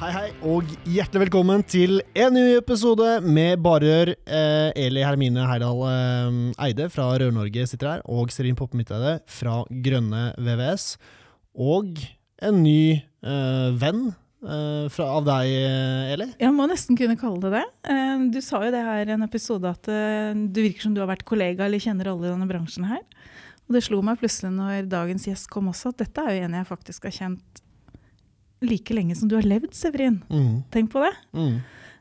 Hei, hei, og hjertelig velkommen til en ny episode med Barør. Eh, Eli Hermine Heidal eh, Eide fra Rør-Norge sitter her, og Serin Poppe Midteide fra Grønne VVS. Og en ny eh, venn eh, fra, av deg, eh, Eli. Jeg må nesten kunne kalle det det. Eh, Du sa jo det her i en episode at du virker som du har vært kollega eller kjenner alle i denne bransjen her. Og det slo meg plutselig når dagens gjest kom også, at dette er jo en jeg faktisk har kjent like lenge som du har levd, Severin. Mm. Tenk på det. Mm.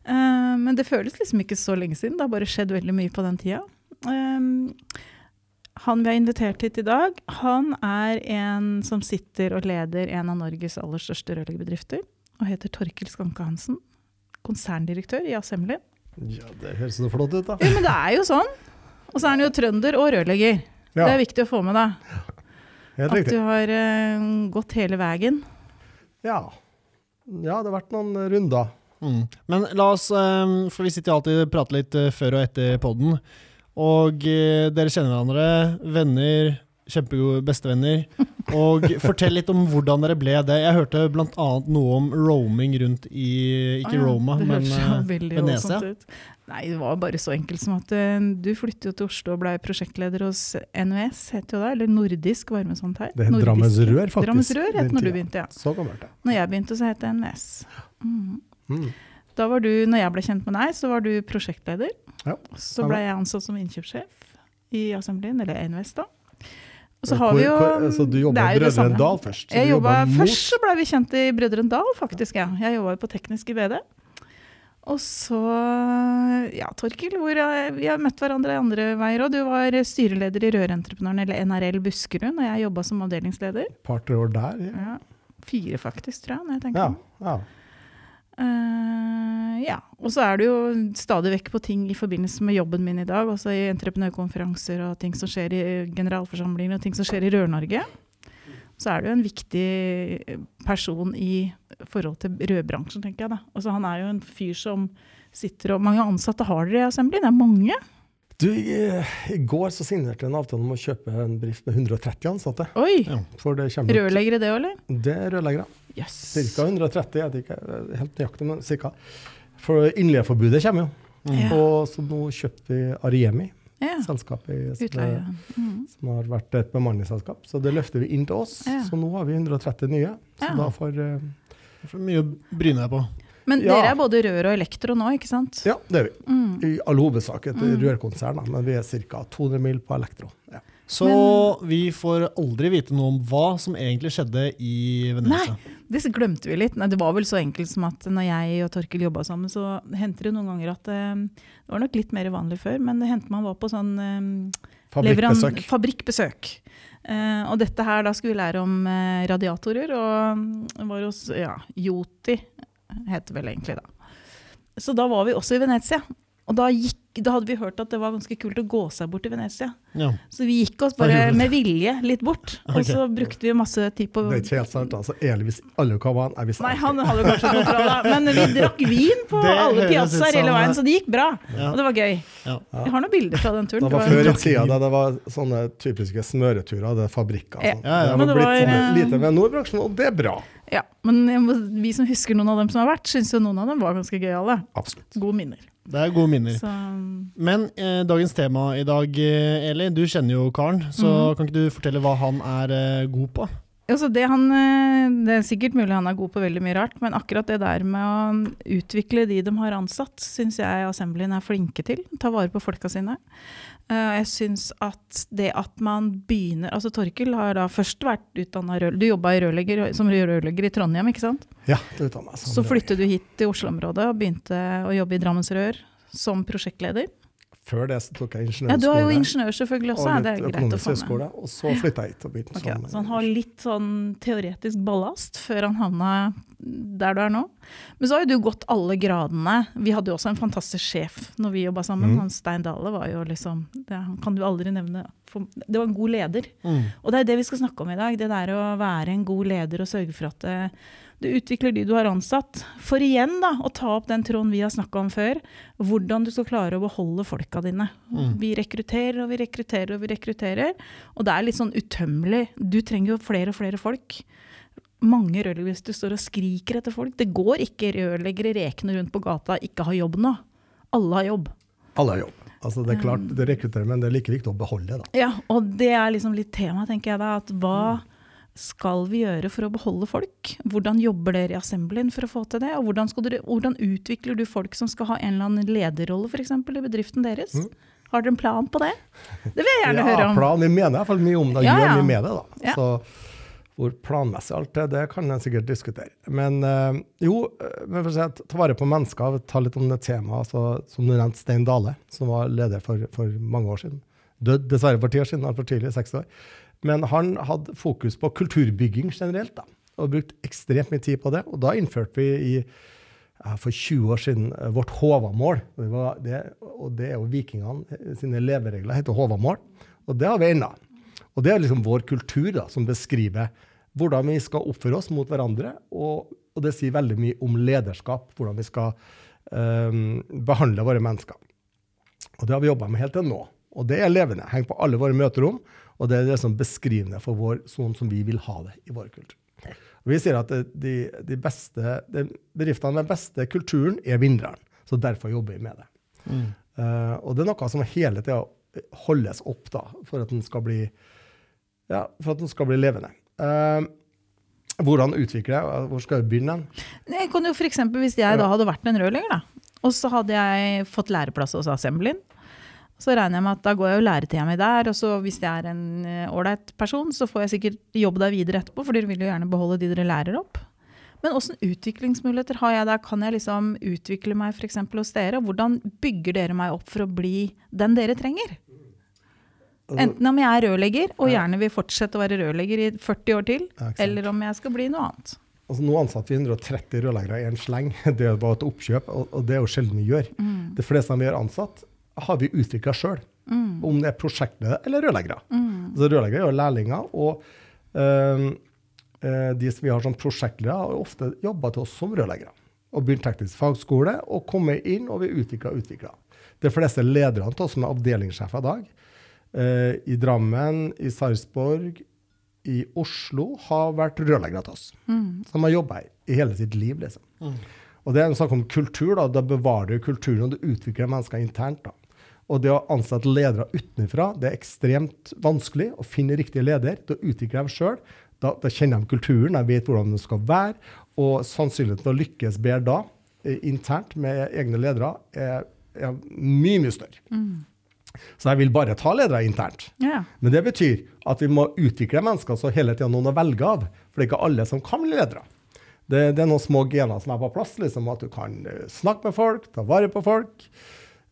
Uh, men det føles liksom ikke så lenge siden. Det har bare skjedd veldig mye på den tida. Eh, han vi har invitert hit i dag, han er en som sitter og leder en av Norges aller største rørleggerbedrifter. Og heter Torkil Skanke Hansen. Konserndirektør i Assembly. Ja, det høres så flott ut, da. Ja, men det er jo sånn. Og så er han jo trønder og rørlegger. Ja, Det er viktig å få med deg. At du har uh, gått hele veien. Ja. ja, det har vært noen runder. Mm. Men la oss, eh, for vi sitter alltid og prater litt eh, før og etter podden. Og eh, dere kjenner hverandre, venner, kjempegode bestevenner. Og fortell litt om hvordan dere ble det. Jeg hørte bl.a. noe om roaming rundt i Ikke ah, ja, Roma, det men eh, Venezia. Nei, det var bare så enkelt som at eh, du flyttet jo til Oslo og ble prosjektleder hos NVS, het jo det, eller Nordisk varmesånntøy. Det het Nordisk- Drammens Rør, faktisk. Drammens Rør het når du begynte, ja. Så gammelt, ja. Når jeg begynte, så het det NVS. Mm. Mm. Da var du, når jeg ble kjent med deg, så var du prosjektleder. Ja, så ble jeg ansatt som innkjøpssjef i Assemblyen, eller NVS da. Så Hvor- vi jo hvor- så du jobba i. Brødrene Dal først? Jeg jobbet, først så ble vi kjent i Brødrene Dal, faktisk. Ja. Jeg jobba jo på teknisk i BD. Og så Ja, Torkil, hvor jeg, vi har møtt hverandre i andre veier òg. Du var styreleder i Rørentreprenøren, eller NRL Buskerud, og jeg jobba som avdelingsleder. Et par-tre år der, ja. Ja. Fire, faktisk, tror jeg. når jeg tenker Ja, ja. Eh, ja. Og så er det jo stadig vekk på ting i forbindelse med jobben min i dag, Altså i entreprenørkonferanser og ting som skjer i generalforsamlinger og ting som skjer i Rør-Norge. Så er det jo en viktig person i forhold til rødbransjen, tenker jeg. da. Altså, han er jo en fyr som sitter og Mange ansatte har dere i Assembly? Det er mange? Du, i, I går så signerte jeg en avtale om å kjøpe en bedrift med 130 ansatte. Oi! Ja. Det Rørleggere det òg, eller? Det er rørleggere. Jøss. Ca. 130, jeg vet ikke helt nøyaktig, men cirka. For innleieforbudet kommer jo. Mm. Ja. Og så nå kjøpte vi Ariemi, Ja. selskapet i, som. Mm. som har vært et bemanningsselskap. Så det løfter vi inn til oss. Ja. Så nå har vi 130 nye. Så Ja. da får uh, mye å bryne deg på. Men Ja. dere er både rør og elektro nå, ikke sant? Ja, det er vi. Mm. I all hovedsak et Mm. rørkonsern, men vi er ca. 200 mil på elektro. Ja. Så vi får aldri vite noe om hva som egentlig skjedde i Venezia. Det glemte vi litt. Nei, det var vel så enkelt som at når jeg og Torkil jobba sammen, så hendte det noen ganger at eh, Det var nok litt mer vanlig før, men det hendte man var på sånn eh, Fabrikkbesøk. fabrikkbesøk. Eh, og dette her, da skulle vi lære om eh, radiatorer, og mm, var hos ja, Joti, het det vel egentlig da. Så da var vi også i Venezia. Og da, gikk, da hadde vi hørt at det var ganske kult å gå seg bort til Venezia. Ja. Så vi gikk oss bare med vilje litt bort. Og så brukte vi masse tid på Det er ikke helt sant. altså. Elvis alle var. Jeg visste Nei, han hadde kanskje kontroll. Men vi drakk vin på Det alle piazzaer hele veien, så det gikk bra. Ja. Og det var gøy. Ja. Jeg har noen bilder fra den turen. Det var før i tida da det var sånne typiske smøreturer, det er fabrikker. Ja. Sånn. Ja, ja. Det det blitt var, sånn eh, lite ved Nordbransjen, og det er bra. Ja, men jeg må, vi som husker noen av dem som har vært, syns jo noen av dem var ganske gøyale. Gode minner. Det er gode minner. Så Men eh, dagens tema i dag, eh, Eli, du kjenner jo karen, så Mhm. kan ikke du fortelle hva han er eh, god på? Altså det, han, eh, det er sikkert mulig han er god på veldig mye rart, men akkurat det der med å utvikle de de har ansatt, syns jeg Assemblyen er flinke til. Ta vare på folka sine. Eh, Jeg syns at det at man begynner Altså Torkil har da først vært utdanna rør... Du jobba rørlegger, som rørlegger i Trondheim, ikke sant? Ja, det utdannet meg Så flyttet du hit til Oslo-området og begynte å jobbe i Drammens Rør som prosjektleder. Før det så tok jeg Ja, du har jo ingeniør selvfølgelig også, og er det litt greit å økonomisk få med. høgskole, og så flytta jeg hit og begynte okay, sånn. så han har litt sånn teoretisk ballast før han havna der du er nå. Men så har jo du gått alle gradene. Vi hadde jo også en fantastisk sjef når vi jobba sammen. Mm. Han Stein Dale var jo liksom det, Han kan du aldri nevne. Det var en god leder. Mm. Og det er det vi skal snakke om i dag. Det der å være en god leder og sørge for at det, du utvikler de du har ansatt. For igjen da, å ta opp den tråden vi har snakka om før. Hvordan du skal klare å beholde folka dine. Mm. Vi rekrutterer og vi rekrutterer og vi rekrutterer. Og det er litt sånn utømmelig. Du trenger jo flere og flere folk. Mange rørleggere står og skriker etter folk. Det går ikke rørleggere rekende rundt på gata ikke har jobb nå. Alle har jobb. Alle har jobb. Altså, det er klart, Mm. det rekrutterer, men det er like viktig å beholde. da. Ja, og det er liksom litt tema, tenker jeg da. At hva skal vi gjøre for å beholde folk? Hvordan jobber dere i Assemblyen for å få til det? Og hvordan, skal dere, hvordan utvikler du folk som skal ha en eller annen lederrolle for eksempel, i bedriften deres? Mm. Har dere en plan på det? Det vil jeg gjerne ja, høre om. Plan, vi mener i hvert fall mye om det, og Ja, gjør ja. mye med det. da. Ja. Så hvor planmessig alt er, det kan en sikkert diskutere. Men øh, jo, eh, men for å si at, ta vare på mennesker, ta litt om det temaet. Altså, som du nevnte, Stein Dale, som var leder for, for mange år siden. Død dessverre for ti år siden, altfor tidlig, 60 år. Men han hadde fokus på kulturbygging generelt, da, og brukte ekstremt mye tid på det. Og da innførte vi i for 20 år siden eh, vårt Håvamål. Det, det, og det er jo vikingene eh, sine leveregler heter Håvamål. Og det har vi ennå. Og det er liksom vår kultur da, som beskriver hvordan vi skal oppføre oss mot hverandre. Og, og det sier veldig mye om lederskap, hvordan vi skal um, behandle våre mennesker. Og det har vi jobba med helt til nå. Og det er levende. Henger på alle våre møterom. Og det er det som beskrivende for vår, sånn som vi vil ha det i vår kultur. Og vi sier at de, de beste, de bedriftene med beste kulturen er vinneren. Så derfor jobber vi med det. Mm. Uh, og det er noe som hele tida holdes opp da, for at den skal bli, ja, for at den skal bli levende. Uh, hvordan utvikle det? Hvor skal vi begynne? Jeg kan jo for eksempel, Hvis jeg da hadde vært en rørlegger, da, og så hadde jeg fått læreplass hos Assemblyen, så regner jeg med at da går jeg jo læretida mi der. Og så hvis jeg er en eh, ålreit person, så får jeg sikkert jobb der videre etterpå, for dere vil jo gjerne beholde de dere lærer opp. Men åssen utviklingsmuligheter har jeg der? Kan jeg liksom utvikle meg f.eks. hos dere? Hvordan bygger dere meg opp for å bli den dere trenger? Altså, Enten om jeg er rørlegger og gjerne vil fortsette å være rørlegger i 40 år til, eller om jeg skal bli noe annet. Altså, nå ansatte vi 130 rørleggere i en sleng. Det er bare et oppkjøp, og, og det er jo sjelden vi gjør. Det fleste vi har ansatt, har vi utvikla sjøl. Om det er prosjektledere eller rørleggere. Så rørleggere er jo lærlinger, og eh, de som vi har som prosjektledere, har ofte jobba til oss som rørleggere. Og begynt teknisk fagskole og kommet inn, og vi utvikla og utvikla. De fleste lederne til oss som er avdelingssjefer i dag, øh, i Drammen, i Sarpsborg, i Oslo, har vært rørleggere til oss. Som har jobba i hele sitt liv, liksom. Og det er en sak om kultur. Da, da bevarer du kulturen, og du utvikler mennesker internt. da. Og det å ansette ledere utenfra, det er ekstremt vanskelig å finne riktig leder. Da utvikler de sjøl. Da, da kjenner de kulturen, de vet hvordan det skal være. Og sannsynligheten til å lykkes bedre da, eh, internt med egne ledere, er, er mye, mye større. Så jeg vil bare ta ledere internt. Ja. Men det betyr at vi må utvikle mennesker så hele tida noen å velge av. For det er ikke alle som kan bli ledere. Det, det er noen små gener som er på plass. liksom At du kan eh, snakke med folk, ta vare på folk.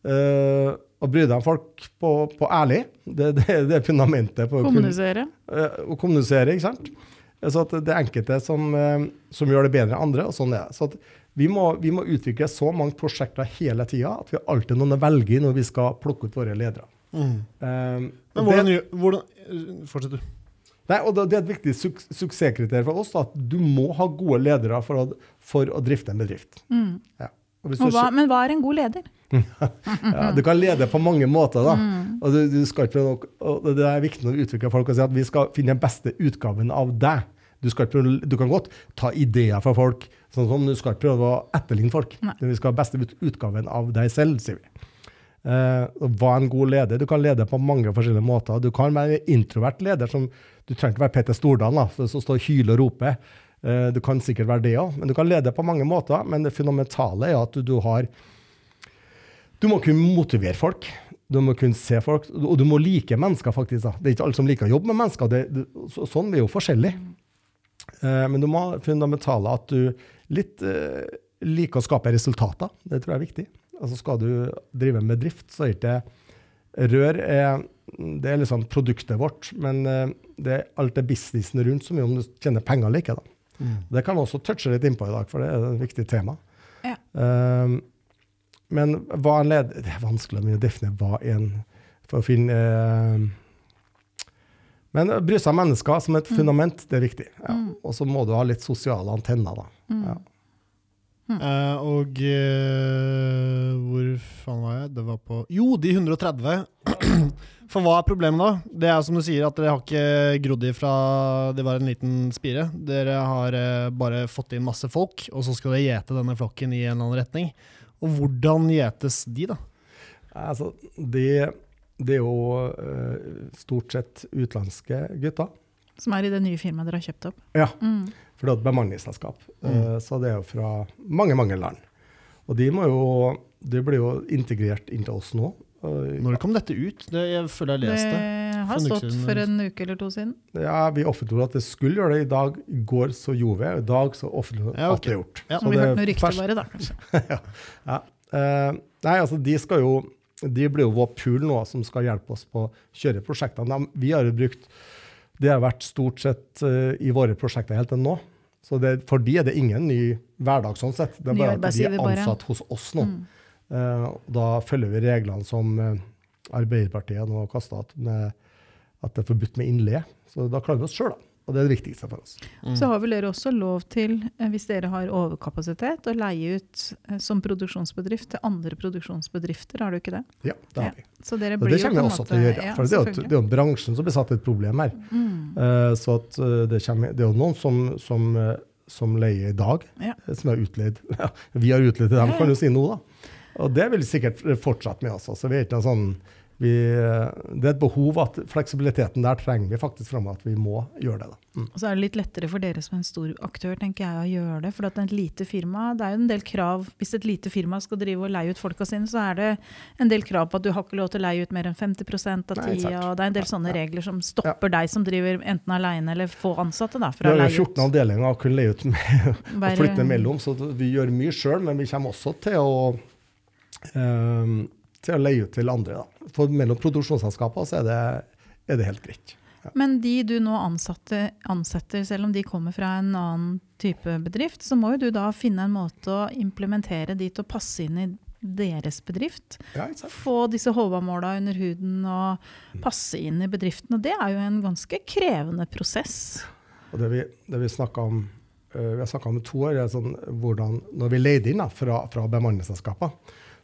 eh, og bry deg om folk på, på ærlig. Det, det, det er fundamentet. på å Kommunisere. eh, å kommunisere, ikke sant? Så at det er enkelte som, eh, som gjør det bedre enn andre, og sånn er det. Så at vi må, vi må utvikle så mange prosjekter hele tida at vi har alltid noen å velge i når vi skal plukke ut våre ledere. Mm. Um, Men hvordan, det, hvordan Fortsett, du. nei, og det det er et viktig su suksesskriterium for oss da, at du må ha gode ledere for å, for å drifte en bedrift. Mm. Ja. Og Og hva, men hva er en god leder? ja, du kan lede på mange måter. da. Mm. Og, du, du prøve, og det er viktig når utvikle utvikler folk å si at vi skal finne den beste utgaven av deg. Du, skal ikke du kan godt ta ideer fra folk, sånn som du skal ikke prøve å etterligne folk. Nei. Vi skal ha beste utgaven av deg selv, sier vi. Eh, og hva er en god leder? Du kan lede på mange forskjellige måter. Du kan være en introvert leder. som Du trenger ikke være Petter Stordalen som står og hyler og roper. Eh, du kan sikkert være det òg, men du kan lede på mange måter. Men det fundamentale er at du, har Du må kunne motivere folk. Du må kunne se folk, og du må like mennesker, faktisk. Da. Det er ikke alle som liker å jobbe med mennesker. Det, det, så, sånn vi er jo forskjellige. Eh, men du må ha fundamentale at du litt uh, liker å skape resultater. Det tror jeg er viktig. Altså Skal du drive med drift, så er ikke Rør er, det er liksom produktet vårt, men det er alt det businessen rundt så mye om du tjener penger eller ikke. da. Mm. Det kan også touche litt innpå i dag, for det er et viktig tema. Ja. Um, men hva en leder Det er vanskelig å definere hva en For å finne uh, Men bry seg om mennesker som et fundament, det er viktig. Ja. Mm. Og så må du ha litt sosiale antenner, da. Mm. Eh, og uh, hvor faen var jeg? Det var på Jo, de 130. For hva er problemet da? Det er som du sier, at dere har ikke grodd i fra det var en liten spire. Dere har uh, bare fått inn masse folk, og så skal dere gjete denne flokken i en eller annen retning. Og hvordan gjetes de, da? Altså, det, det er jo eh, stort sett utenlandske gutter. Som er i det nye firmaet dere har kjøpt opp. Ja, Mm. For det er et bemanningsselskap. Mm. Eh, så det er jo fra mange, mange land. Og de, må jo, de blir jo integrert inn til oss nå. Og, Når kom dette ut? Det, jeg føler jeg Det Det har stått for en uke eller to siden. ja, vi offentliggjorde at det skulle gjøre det i dag. I går så gjorde vi, i dag så offentliggjorde vi okay. at det er gjort. Ja. Så Som vi det hørte noe rykte bare, da, kanskje. Ja. Eh, nei, altså de skal jo De blir jo vår pool nå, som skal hjelpe oss på å kjøre prosjektene. De, vi har jo brukt Det har vært stort sett eh, i våre prosjekter helt til nå. Så det, for de er det ingen ny hverdag sånn sett. Det er bare at de er ansatt hos oss nå. Mm. Eh, da følger vi reglene som eh, Arbeiderpartiet nå har kasta med at det er forbudt med innleie. Så da klarer vi oss sjøl, da. Og det er det viktigste for oss. Mm. Så har vel dere også lov til, eh, hvis dere har overkapasitet, å leie ut eh, som produksjonsbedrift til andre produksjonsbedrifter, har du ikke det? Ja, det har Ja. vi. Så dere Og blir det kommer vi også måte- til å gjøre. ja, For det er jo, det er jo bransjen som blir satt et problem her. Mm. Uh, så at det, kommer, det er jo noen som, som, som leier i dag, Ja. som er utleid. Vi har utleid til dem, Ja, ja. kan du si nå, da. Og det vil sikkert fortsette med oss. Altså. Vi er ikke noe sånn, vi, eh, det er et behov at fleksibiliteten der trenger vi faktisk framover, at vi må gjøre det. Da. Mm. Og så er det litt lettere for dere som en stor aktør tenker jeg, å gjøre det. For at et lite firma, det er jo en del krav. Hvis et lite firma skal drive og leie ut folka sine, så er det en del krav på at du har ikke lov til å leie ut mer enn 50% av tida. Og det er en del Ja, sånne ja. regler som stopper deg som driver enten alene eller få ansatte. da, Vi fra å har leie ut. 14 avdelinger å kunne leie ut med, og flytte mellom, så vi gjør mye sjøl, men vi kommer også til å eh, til å leie ut til andre. Da. For mellom produksjonsselskaper så er det, er det helt greit. Men de du nå ansatte, ansetter, selv om de kommer fra en annen type bedrift, så må jo du da finne en måte å implementere til å passe inn i deres bedrift. Ja. Få disse HV-måla under huden og passe inn i bedriften. Og det er jo en ganske krevende prosess. Og det vi, det vi om eh, vi har snakka om to år, er sånn hvordan når vi leide inn da, fra, fra bemanningsselskaper,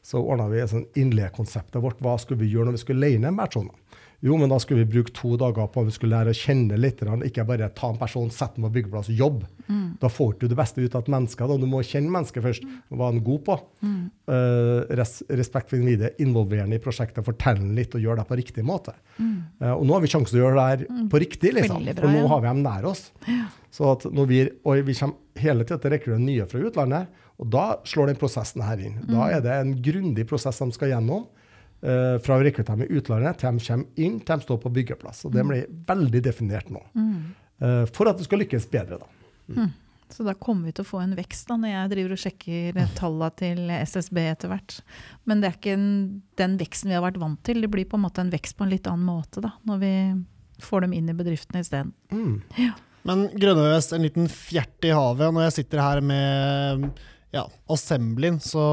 så ordna vi sånn innleiekonseptet vårt. Hva skulle vi gjøre når vi skulle leie inn en person? Jo, men da skulle vi bruke to dager på at vi skulle lære å kjenne litt. Ikke bare ta en person, sette den på byggeplass og jobbe. Da får du det beste ut av et menneske. Da. Du må kjenne mennesket først. Hva er han god på? Eh, res, respekt for individet, involverende i prosjektet, fortelle litt og gjøre det på riktig måte. Eh, og nå har vi sjansen til å gjøre det her på riktig, liksom. Bra, for nå ja. har vi dem nær oss. Så at når vi, og vi kommer hele tida til å rekruttere nye fra utlandet, og da slår den prosessen her inn. Da er det en grundig prosess de skal gjennom. eh, fra å rekruttere dem i utlandet til de kommer inn til de står på byggeplass. Og det blir veldig definert nå. Eh, for at det skal lykkes bedre, da. Så da kommer vi til å få en vekst da, når jeg driver og sjekker tallene til SSB etter hvert. Men det er ikke en, den veksten vi har vært vant til. Det blir på en måte en vekst på en litt annen måte da, når vi får dem inn i bedriftene isteden. Mm. Men Grønne Vest, en liten fjert i havet. Når jeg sitter her med ja, Assemblyen, så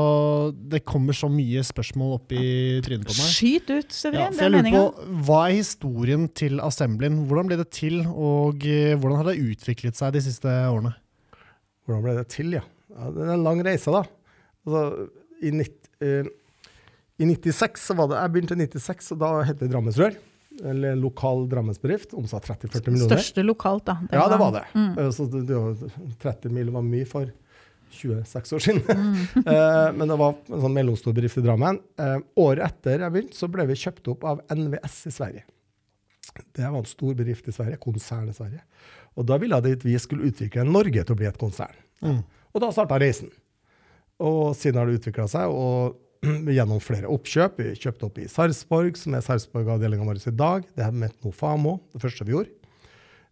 det kommer så mye spørsmål opp i trynet på meg. Skyt ut, Ja, Severin. for det jeg er lurer meninga. på, Hva er historien til Assemblyen? Hvordan ble det til, og eh, hvordan har det utviklet seg de siste årene? Hvordan ble det til, ja? ja det er en lang reise, da. Altså, i, 90, uh, I 96 så var det, Jeg begynte i 96, og da het det Drammensrør. Eller lokal Drammensbedrift. Omsatt 30-40 millioner. Største lokalt, da. ja, det var det. Mm. Eh, Så det, det 30 mil var mye for 26 år siden. Eh, men det var en sånn mellomstor bedrift i Drammen. Eh, året etter jeg begynte, så ble vi kjøpt opp av NVS i Sverige. Det var en stor bedrift i Sverige, konsern i Sverige. Og da ville de at vi skulle utvikle Norge til å bli et konsern. Mm. Og da starta reisen. Og siden har det utvikla seg, og gjennom flere oppkjøp. Vi kjøpte opp i Sarpsborg, som er Sarpsborg-avdelinga vår i dag. Det er med Nofamo, det første vi gjorde.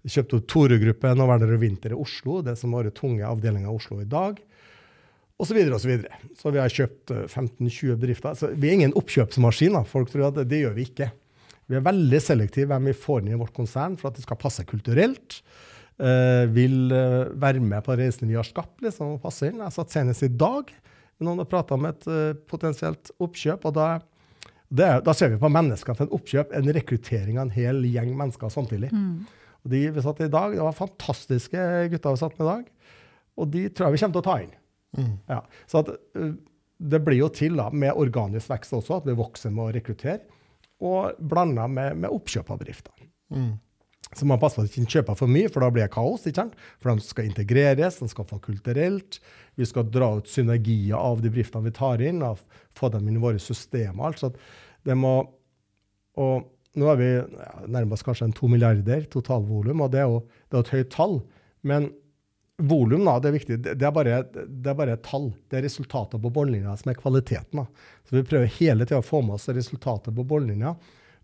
Vi kjøpte opp Tore-gruppen og Werner og Winter i Oslo, det som var vært tunge avdelinga i Oslo i dag. Og så videre og så videre. Så vi har kjøpt 15-20 bedrifter. Så vi er ingen oppkjøpsmaskin. Folk tror at det, det gjør vi ikke. Vi er veldig selektive hvem vi får inn i vårt konsern for at det skal passe kulturelt. Uh, vil uh, være med på reisen vi har skapt, liksom, og passe inn. Jeg satt senest i dag noen og prata om et uh, potensielt oppkjøp. og da, det, da, ser vi på mennesker til et oppkjøp, en rekruttering av en hel gjeng mennesker samtidig. Mm. Og de vi satt i dag, Det var fantastiske gutter vi satt med i dag. Og de tror jeg vi kommer til å ta inn. Mm. Ja, så at, det blir jo til da, med organisk vekst også, at vi vokser med å rekruttere. Og blanda med, med oppkjøp av bedrifter. Mm. Så man passer på at de ikke kjøper for mye, for da blir det kaos. ikke sant? For de skal integreres, de skal få kulturelt. Vi skal dra ut synergier av de bedriftene vi tar inn, og få dem inn i våre systemer. altså det må, og Nå er vi ja, nærmest kanskje en to milliarder totalvolum, og det er jo det er et høyt tall. Men Volum da, det er viktig. Det er, bare, det er bare et tall. Det er resultater på bunnlinja som er kvaliteten. Da. Så vi prøver hele tida å få med oss resultater på bunnlinja.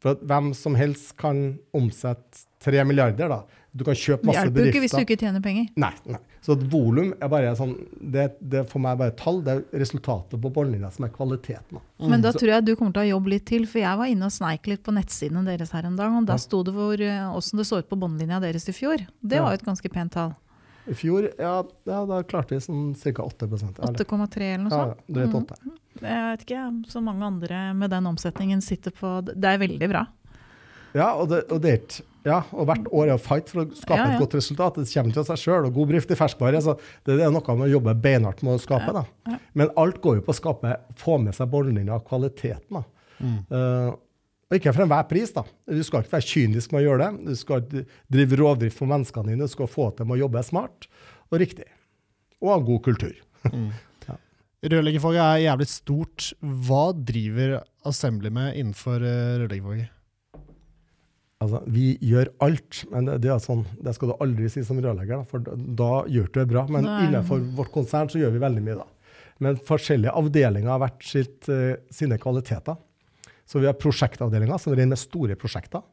For at hvem som helst kan omsette tre milliarder. da. Du kan kjøpe masse bedrifter. Det hjelper jo ikke hvis du ikke tjener penger. Nei. nei. Så volum er bare sånn, det, det for meg bare tall. Det er resultatet på bunnlinja som er kvaliteten. Mm. Men da tror jeg du kommer til å jobbe litt til. For jeg var inne og sneik litt på nettsidene deres her en dag. Og da sto det hvor, hvordan det så ut på bunnlinja deres i fjor. Det var jo et ganske pent tall. I fjor ja, ja, da klarte vi sånn ca. 8% 8,3 eller noe sånt? Ja, drøyt 8. Mm. Jeg vet ikke, så mange andre med den omsetningen sitter på Det er veldig bra. Ja, og, det, og, det, ja, og hvert år er å fight for å skape ja, ja. et godt resultat. Det kommer til seg sjøl. Og god drift i ferskvare. Så det, er noe med å jobbe beinhardt med å skape. Da. Men alt går jo på å skape, få med seg båndlinja og kvaliteten. Da. Mm. Uh, og ikke for enhver pris. da. Du skal ikke være kynisk med å gjøre det. Du skal drive rovdrift for menneskene dine. Du skal få til med å jobbe smart og riktig. Og ha god kultur. Mm. ja. Rørleggerfaget er jævlig stort. Hva driver Assembly med innenfor eh, rørleggerfaget? Altså, vi gjør alt, men det, det, sånn, det, skal du aldri si som rørlegger, for da, da gjør du det bra. Men Nei. innenfor vårt konsern så gjør vi veldig mye, da. Men forskjellige avdelinger har hvert sitt, uh, sine kvaliteter. Så vi har prosjektavdelinga, som driver med store prosjekter.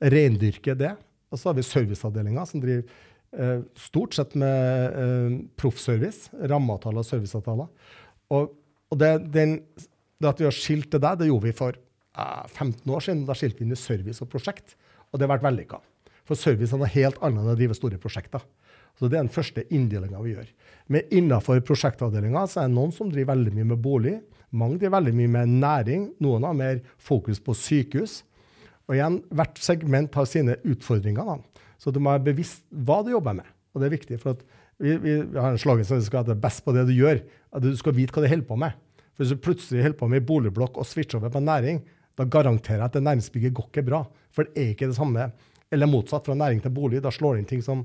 Reindyrker det. Og så har vi serviceavdelinga, som driver eh, stort sett med eh, proffservice. Rammeavtaler og serviceavtaler. Og, og det, den, det, at vi har skilt det der, det gjorde vi for eh, 15 år siden. Da skilte vi inn i service og prosjekt. Og det har vært vellykka. For service er helt annet enn å drive store prosjekter. Så Det er den første inndelinga vi gjør. Men innenfor prosjektavdelinga er det noen som driver veldig mye med bolig. Mange driver veldig mye med næring, noen har mer fokus på sykehus. Og igjen, hvert segment har sine utfordringer. Da. Så du må være bevisst hva du jobber med. Og det er viktig. for vi, vi, har en slagen som skal være best på det du gjør. At du skal vite hva du holder på med. For Hvis du plutselig holder på med boligblokk og switcher over på næring, da garanterer jeg at det næringsbygget går ikke bra. For det er ikke det samme. Eller motsatt, fra næring til bolig. Da slår det inn ting som,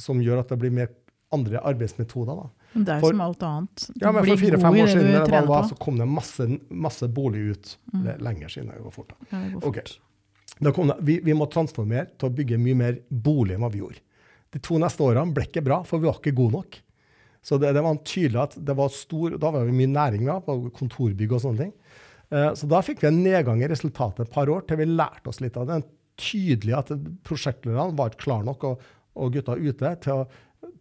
som gjør at det blir mer andre arbeidsmetoder. da. Men det er for, som alt annet. Du ja, men For fire-fem år siden det var, så kom det masse, masse bolig ut. Mm. Er lenger siden. Det går fort. Da. Ja, det går fort. Okay. Det, vi, vi, må transformere til å bygge mye mer bolig enn hva vi gjorde. De to neste årene ble ikke bra, for vi var ikke gode nok. Så det, det var tydelig at det var stor, Da var det mye næring med, på kontorbygg og sånne ting. Uh, så da fikk vi en nedgang i resultatet et par år til vi lærte oss litt av det. Tydelig at prosjektlederne var ikke klare nok, og, og gutta ute, til å,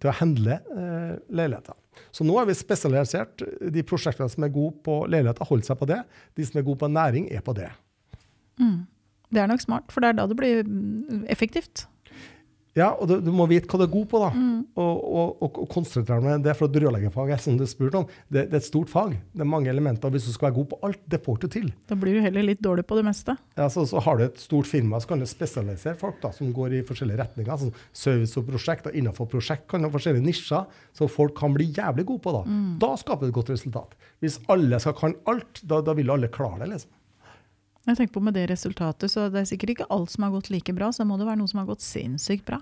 til å handle uh, leiligheter. Så nå har vi spesialisert de prosjektene som er gode på leiligheter, holdt seg på det. De som er gode på næring, er på det. Mm. Det er nok smart, for det er da det blir effektivt. Ja, og du, du, må vite hva du er god på, da. Mm. Og, og, og, og, konsentrere deg det. For et rørleggerfag som du spurte om, det, det, er et stort fag. Det er mange elementer. Hvis du skal være god på alt, det får du til. Da blir du heller litt dårlig på det meste. Ja, Så, så har du et stort firma, så kan du spesialisere folk da, som går i forskjellige retninger. Sånn service og prosjekt. Og innenfor prosjekt kan du ha forskjellige nisjer, så folk kan bli jævlig gode på. Da mm. Da skaper du et godt resultat. Hvis alle skal kan alt, da, da vil alle klare det. liksom. Jeg tenker på Med det resultatet, så det er sikkert ikke alt som har gått like bra. Så må det være noe som har gått sinnssykt bra.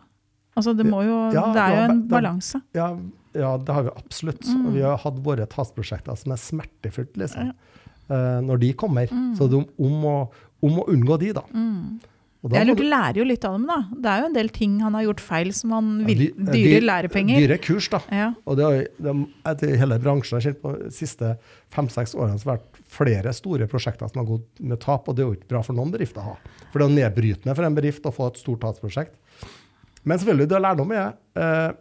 Altså Det, jo, ja, det er jo en balanse. Ja, ja, det har vi absolutt. Mm. Og vi har hatt våre TAS-prosjekter som er smertefullt, liksom. Ja. Uh, når de kommer. Mm. Så det er om å, om å unngå de, da. Mm. Jeg lurer, lærer jo litt av dem, da. Det er jo en del ting han har gjort feil som han vil, ja, dyre lærepenger. Dyre kurs, da. Ja. Og det har, hele bransjen har kjent på de siste fem-seks årene har det vært flere store prosjekter som har gått med tap, og det er jo ikke bra for noen bedrifter å ha. For det er nedbrytende for en bedrift å få et stort tapsprosjekt. Men selvfølgelig, det er lærdom i det.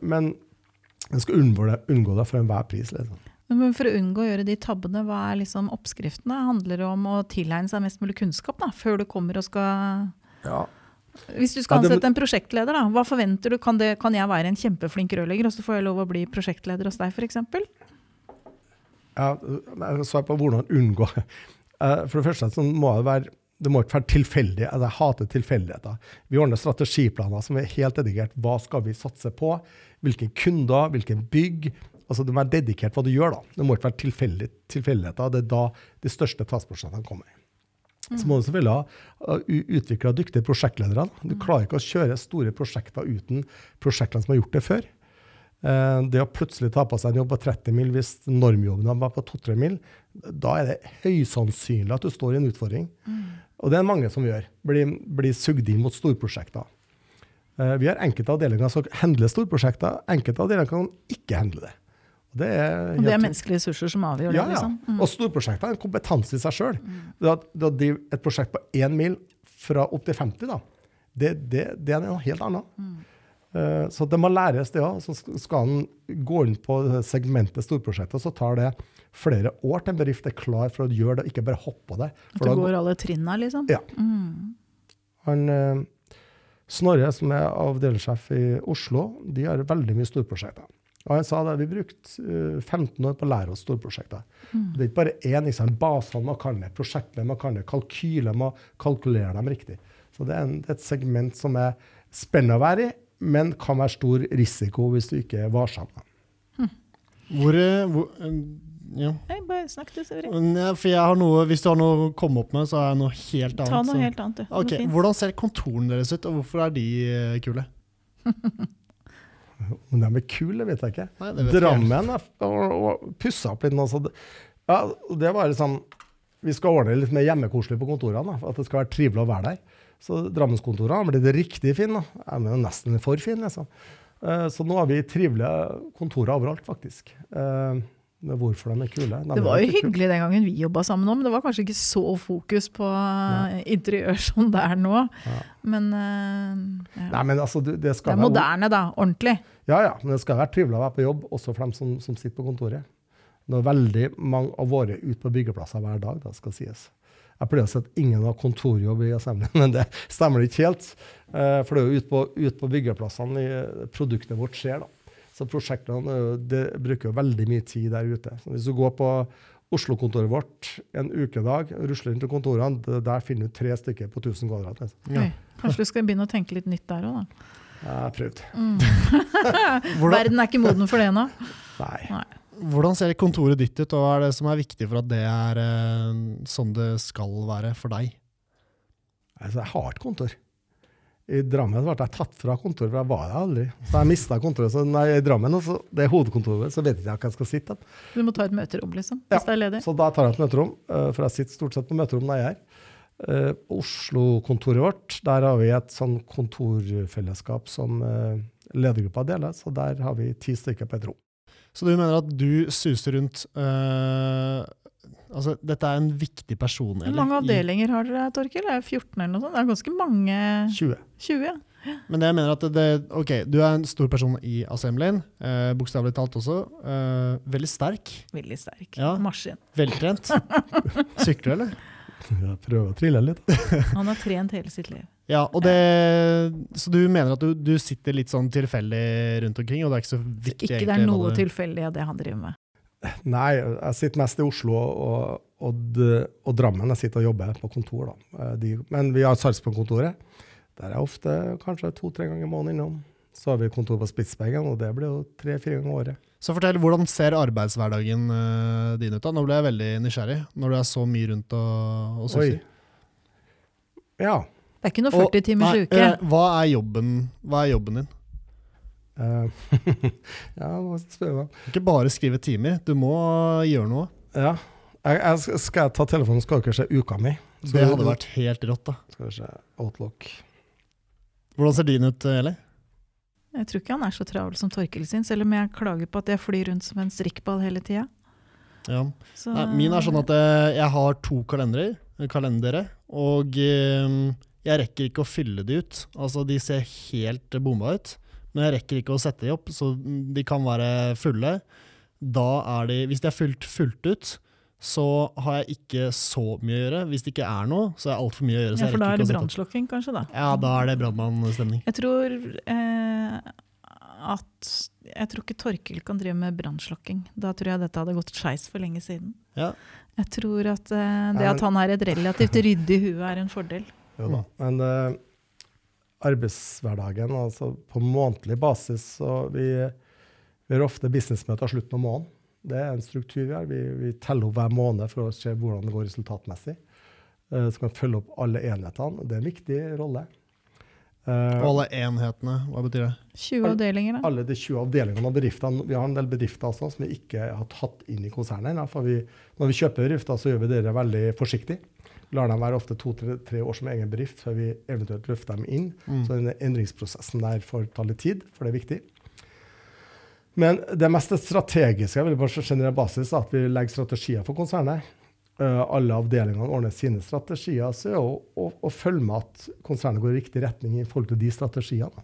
Men en skal unngå det, unngå det for enhver pris. Liksom. Men for å unngå å gjøre de tabbene, hva er liksom oppskriftene? Handler det om å tilegne seg mest mulig kunnskap da, før du kommer og skal Ja. Hvis du skal Ja, det- ansette en prosjektleder, da, hva forventer du? Kan, det, kan jeg være en kjempeflink rørlegger, og så får jeg lov å bli prosjektleder hos deg, f.eks.? Ja, sa på hvordan unngå. Eh, For det første så må det være det må ikke være tilfeldig. Altså, jeg hater tilfeldigheter. Vi ordner strategiplaner som er helt dedikert. Hva skal vi satse på? Hvilke kunder? Hvilken bygg? Altså, Det må være dedikert hva du gjør. da. Det må ikke være tilfeldigheter. Det er da de største transportprosjektene kommer. Så må du selvfølgelig ha uh, utvikla dyktige prosjektledere. Du klarer ikke å kjøre store prosjekter uten prosjektene som har gjort det før. Eh, Det å plutselig ta på seg en jobb på 30 mil hvis normjobben var på 2-3 mil, da er det høysannsynlig at du står i en utfordring. Og det er mange som gjør. Blir, blir sugd inn mot storprosjekter. Eh, Vi har enkelte avdelinger som handler storprosjekter, enkelte avdelinger kan ikke handle det. Og det er, Og det er menneskelige ressurser som avgjør ja, det, ja. liksom. Mm. Og storprosjekter er en kompetanse i seg sjøl. Mm. å drive et prosjekt på én mil fra opp til 50, da, det, det, det er noe helt annet. Eh, så det må læres, det òg. Så skal en gå inn på segmentet storprosjekter, så tar det flere år til en bedrift er klar for å gjøre det, ikke bare hoppe på det. At du da går alle trinna, liksom. Ja. Han, uh, Snorre, som er avdelingssjef i Oslo, de har veldig mye storprosjekter. Og han sa at vi brukte eh, 15 år på å lære oss storprosjekter. Det er ikke bare én liksom, basene man kan det, prosjektene man kan det, kalkyler man kalkulerer dem riktig. Så det er, en, det er et segment som er spennende å være i, men kan være stor risiko hvis du ikke er varsom. Hvor, eh, hvor eh, ja. Nei, bare snakk du, Severi. For jeg har noe, Hvis du har noe å komme opp med, så har jeg noe helt annet. Ta noe så- helt annet, du. Okay. Ok. Hvordan ser kontorene deres ut, og hvorfor er de eh, kule? Om de er kule, vet jeg ikke. Nei, vet. Drammen pussa opp litt nå. Så det, ja, det var liksom Vi skal ordne litt mer hjemmekoselig på kontorene, for at det skal være trivelig å være der. Så Drammenskontorene har blitt riktig fine. Jeg mener nesten for fine. Liksom. Eh, så nå har vi trivelige kontorer overalt, faktisk. Eh, men hvorfor de er kule? De Det var jo hyggelig kule. den gangen vi jobba sammen òg, men det var kanskje ikke så fokus på Nei. interiør som det er nå. Ja. Men uh, ja. Nei, men altså, det, det det er moderne, da. Ordentlig. Ja, ja, men det skal være trivelig å være på jobb, også for dem som, som sitter på kontoret. Det er veldig mange av våre ute på byggeplasser hver dag, da skal sies. Jeg pleier å si at ingen har kontorjobb i Assembly, men det stemmer ikke helt. Eh, For det er jo ute på, ut på byggeplassene produktet vårt skjer. da. Så prosjektene eh, det bruker veldig mye tid der ute. Så hvis du går på Oslo-kontoret vårt en ukedag, rusler inn til kontorene, det- der finner du tre stykker på 1000 kvadrat. liksom. Ja. Kanskje du skal begynne å tenke litt nytt der òg, da. Jeg har prøvd. Mm. Verden er ikke moden for det ennå. Nei. hvordan ser kontoret ditt ut, og hva er det som er viktig for at det er eh, sånn det skal være for deg? Altså, jeg har et kontor. I Drammen ble jeg tatt fra kontoret, for jeg var der aldri. Så jeg mista kontoret. Så når jeg er i Drammen, og det er hovedkontoret, så vet jeg ikke hvor jeg skal sitte. Du må ta et møterom, liksom. Ja, Hvis det er ledig. Så da tar jeg et møterom, eh, for jeg sitter stort sett på møterom når jeg er her. Eh, Oslo-kontoret vårt, der har vi et sånn kontorfellesskap som uh, ledergruppa deler, så der har vi ti stykker på et rom. Så du mener at du suser rundt eh, Altså, dette er en viktig person, Hvor mange avdelinger har dere, Torkil? Er 14 eller noe sånt? Det er ganske mange 20. 20, ja. Men det jeg mener at det, Ok, du er en stor person i Assemblyen, eh, bokstavelig talt også. Eh, veldig sterk. Veldig sterk. Ja. Maskin. Veltrent. Sykler, eller? Jeg prøver å trille litt. Han har trent hele sitt liv. Ja, og det, Så du mener at du, du sitter litt sånn tilfeldig rundt omkring, og det er ikke så viktig Ikke det er noe det... tilfeldig av det han driver med. Nei, jeg sitter mest i Oslo og, og, og Drammen. Jeg sitter og jobber på kontor. da. Eh, De, men vi har Sarpsborg-kontoret. Der er jeg ofte kanskje to-tre ganger i måneden innom. Så har vi kontor på Spitsbergen, og det blir jo tre-fire ganger i året. Så fortell, hvordan ser arbeidshverdagen eh, din ut? da? Nå ble jeg veldig nysgjerrig, når du er så mye rundt og, og suser. Ja. Det er ikke noe 40 timers uke. eh, Hva er jobben, hva er jobben din? Eh, ja, hva skal jeg? Ikke bare skrive timer, du må gjøre noe. Ja. Jeg, jeg, skal- skal jeg ta telefonen, skal dere se uka mi? Skal Det hadde hadde vært helt rått, da. Skal vi se Outlook. Hvordan ser din ut, Eli? Jeg tror ikke han er så travel som Torkil sin, selv om jeg klager på at jeg flyr rundt som en strikkball hele tida. Ja. Så- Nei, min er sånn at eh, jeg har to kalendere, kalendere og eh, jeg rekker ikke å fylle de ut. Altså, de ser helt bomba ut, men jeg rekker ikke å sette de opp, så de kan være fulle. da er de Hvis de er fullt, fullt ut, så har jeg ikke så mye å gjøre. Hvis det ikke er noe, så er det altfor mye å gjøre. Så Ja, jeg for da er det brannslukking, kanskje, da. Ja, da er det brannmannstemning. Jeg tror eh, at Jeg tror ikke Torkil kan drive med brannslukking. Da tror jeg dette hadde gått skeis for lenge siden. Ja. Jeg tror at eh, det at han er et relativt ryddig hue, er en fordel. Jo da. Men eh, arbeidshverdagen, altså på månedlig basis, så vi, vi har ofte businessmøter slutten av måneden. Det er en struktur vi har. Vi, vi teller opp hver måned for å se hvordan det går resultatmessig. Eh, så kan vi følge opp alle enhetene. Det er en viktig rolle. Eh, Og alle enhetene, hva betyr det? 20 avdelinger, da. alle de 20 avdelingene av bedriftene. Vi har en del bedrifter også, som vi ikke har tatt inn i konsernet ennå. For vi, når vi kjøper bedrifter, så gjør vi det veldig forsiktig. Lar dem være ofte to-tre år som egen bedrift før vi eventuelt løfter dem inn. Mm. Så den endringsprosessen der får ta litt tid, for det er viktig. Men det mest strategiske vil på generell basis er at vi legger strategier for konsernet. Eh, alle avdelingene ordner sine strategier. Så er å, følge med at konsernet går i riktig retning i forhold til de strategiene.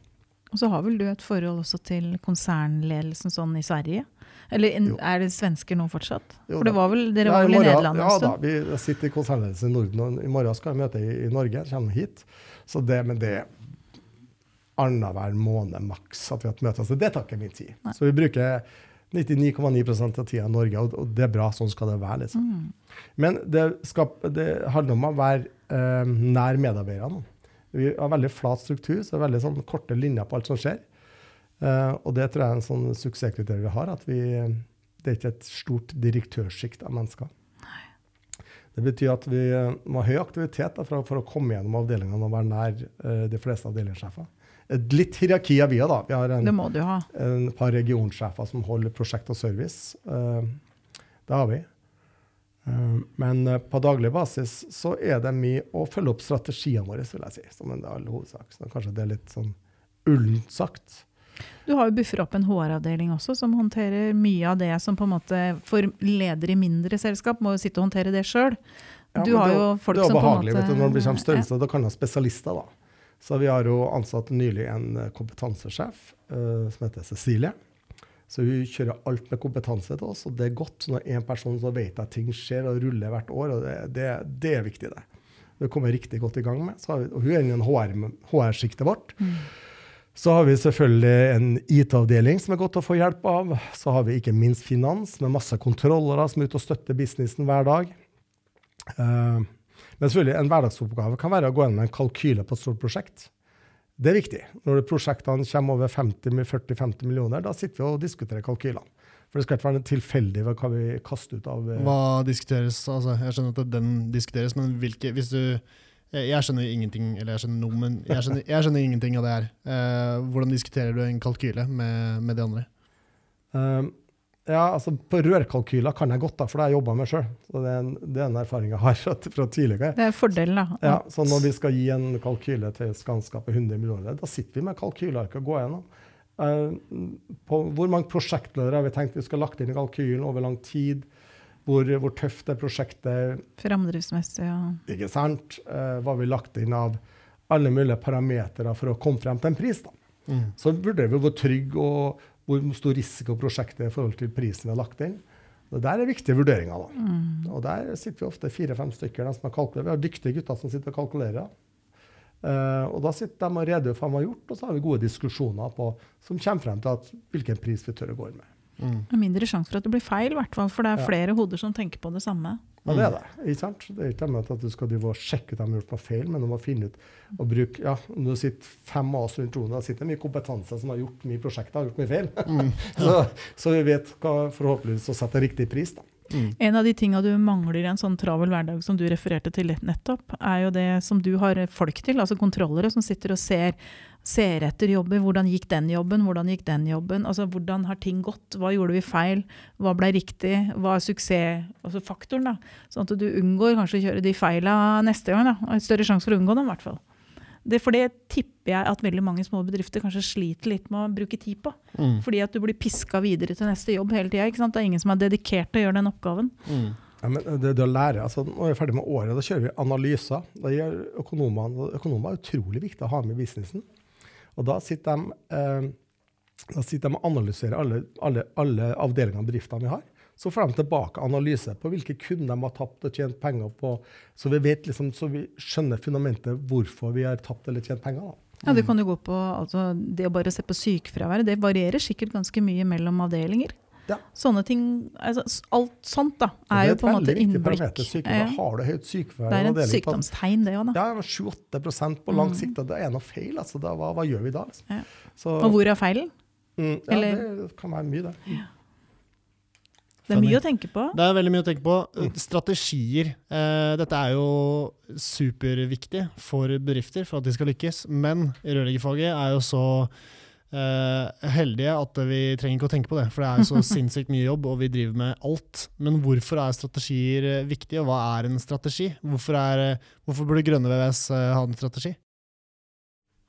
Og så har vel du et forhold også til konsernledelsen sånn i Sverige? Eller Jo. er det svensker nå fortsatt? Jo For det var vel, dere Ja, var vel i morgen- Nederland en Ja da, vi sitter i konsernledelsen i Norden, og i morgen skal vi møte i, i Norge. kommer hit. Så det, men det er annenhver måned maks at vi har et møte. Så det tar ikke min tid. Nei. Så vi bruker 99,9 av tida i Norge, og, det er bra. Sånn skal det være. liksom. Mm. Men det, skal, det handler om å være eh, nær medarbeiderne. Vi har veldig flat struktur, så det er veldig sånn korte linjer på alt som skjer. Eh, og det tror jeg er en sånn suksesskriterium vi har, at vi, det er ikke et stort direktørsjikt av mennesker. Det betyr at vi eh, må ha høy aktivitet da, for, for å komme gjennom avdelingene og være nær eh, de fleste avdelingssjefer. Litt hierarki har vi òg, da. Vi har en, Det en par regionsjefer som holder prosjekt og service. Eh, det har vi. Eh, men eh, på daglig basis så er det mye å følge opp strategiene våre, vil jeg si. Som en all hovedsak. Så kanskje det er litt sånn ullent sagt. Du har jo buffer opp en HR-avdeling også, som håndterer mye av det som på en måte for ledere i mindre selskap må jo sitte og håndtere det sjøl. Ja, du har det er jo folk er som på en behagelig, måte vet du, Når det blir sånn Ja. da kan du ha spesialister. da. Så vi har jo ansatt nylig en eh, kompetansesjef uh, som heter Cecilie. Så hun kjører alt med kompetanse til oss, og det er godt når én person så vet at ting skjer og ruller hvert år. og Det, det, det er viktig, det. Det kommer riktig godt i gang med. Så har vi, og hun er innen HR-sjiktet vårt. Mm. Så har vi selvfølgelig en IT-avdeling som er godt å få hjelp av. Så har vi ikke minst finans, med masse kontrollere som er ute og støtter businessen hver dag. Eh, men selvfølgelig, en hverdagsoppgave kan være å gå gjennom en kalkyle på et stort prosjekt. Det er viktig. Når prosjektene kommer over 40-50 millioner, da sitter vi og diskuterer kalkylene. For det skal ikke være tilfeldig hva vi kaster ut av eh, Hva diskuteres? Altså, jeg skjønner at den diskuteres, men hvilke hvis du jeg jeg skjønner ingenting eller jeg skjønner noe, men jeg skjønner, jeg skjønner ingenting av det her. Eh, hvordan diskuterer du en kalkyle med, med de andre? Um, ja, altså På rørkalkyler kan jeg godt, da, for det har jeg jobba med sjøl. Det, er en- det er en erfaring jeg har fra, fra tidligere. Det er fordelen, da. Ja, så Når vi skal gi en kalkyle til Skanska på 100 millioner, da sitter vi med kalkylearket og går gjennom. Uh, på hvor mange prosjektledere har vi tenkt vi skal lagt inn i kalkylen over lang tid? Hvor, hvor tøft er prosjektet? Framdriftsmessig ja. ikke sant? Uh, hva har vi lagt inn av alle mulige parametere for å komme frem til en pris? da. Mm. Så vurderer vi hvor trygg og hvor stor risiko prosjektet er i forhold til prisen vi har lagt inn. Det der er viktige vurderinger. da. mm. Og der sitter vi ofte fire-fem stykker. De som har kalkulert. Vi har dyktige gutter som sitter og kalkulerer. Uh, og da sitter de og redegjør for hva de har gjort, og så har vi gode diskusjoner på, som kommer frem til at, hvilken pris vi tør å gå inn med. Mm. Det er mindre sjanse for at det blir feil, hvert fall, for det er Ja. flere hoder som tenker på det samme. Ja, det er det. ikke sant? Det er ikke ment at du skal sjekke ut om de har gjort noe feil, men du må finne ut og bruke ja, Når du sitter fem av oss rundt da sitter det mye kompetanse som har gjort mye prosjekter, har gjort mye feil. Mm. så, så vi vet hva, forhåpentligvis å sette riktig pris. da. Mm. En av de tinga du mangler i en sånn travel hverdag som du refererte til nettopp, er jo det som du har folk til, altså kontrollere som sitter og ser, ser etter jobber. Hvordan gikk den jobben, hvordan gikk den jobben? Altså hvordan har ting gått? Hva gjorde vi feil? Hva ble riktig? Hva er suksessfaktoren? da? Sånn at du unngår kanskje å kjøre de feila neste gang. da. Større sjanse for å unngå dem, i hvert fall. Det, for det tipper jeg at veldig mange små bedrifter kanskje sliter litt med å bruke tid på. Mm. Fordi at du blir piska videre til neste jobb hele tida. Det er ingen som er dedikert til å gjøre den oppgaven. Mm. Ja, men det, det å lære, altså Når vi er ferdig med året, da kjører vi analyser. Da gjør økonomene, økonomer er utrolig viktig å ha med i businessen. Og da sitter de eh, Da sitter de og analyserer alle, alle, alle avdelingene og bedriftene vi har. Så får de tilbake analyse på hvilke kunder de har tapt og tjent penger på. Så vi, vet liksom, så vi skjønner fundamentet hvorfor vi har tapt eller tjent penger. Da. Ja, Det kan jo gå på altså, det å bare se på sykefraværet. Det varierer sikkert ganske mye mellom avdelinger. Ja. Sånne ting, altså, Alt sånt da, er jo på en måte innblikk. Ja. Har du høyt sykefravær Det er et sykdomstegn, det òg. Ja, 7-8% på lang mm. sikt. Det er noe feil. Altså, da, hva, hva, gjør vi da? Liksom? Ja. Så, og hvor er feilen? Mm, ja, Eller? det kan være mye, det. Ja. Det er mye å tenke på. Det er veldig mye å tenke på. Mm. Strategier. Eh, dette er jo superviktig for bedrifter for at de skal lykkes. Men rørleggerfaget er jo så eh, heldige at vi trenger ikke å tenke på det. For det er jo så sinnssykt mye jobb, og vi driver med alt. Men hvorfor er strategier viktig, viktige, og hva er en strategi? Hvorfor, er, eh, hvorfor burde Grønne VVS eh, ha en strategi?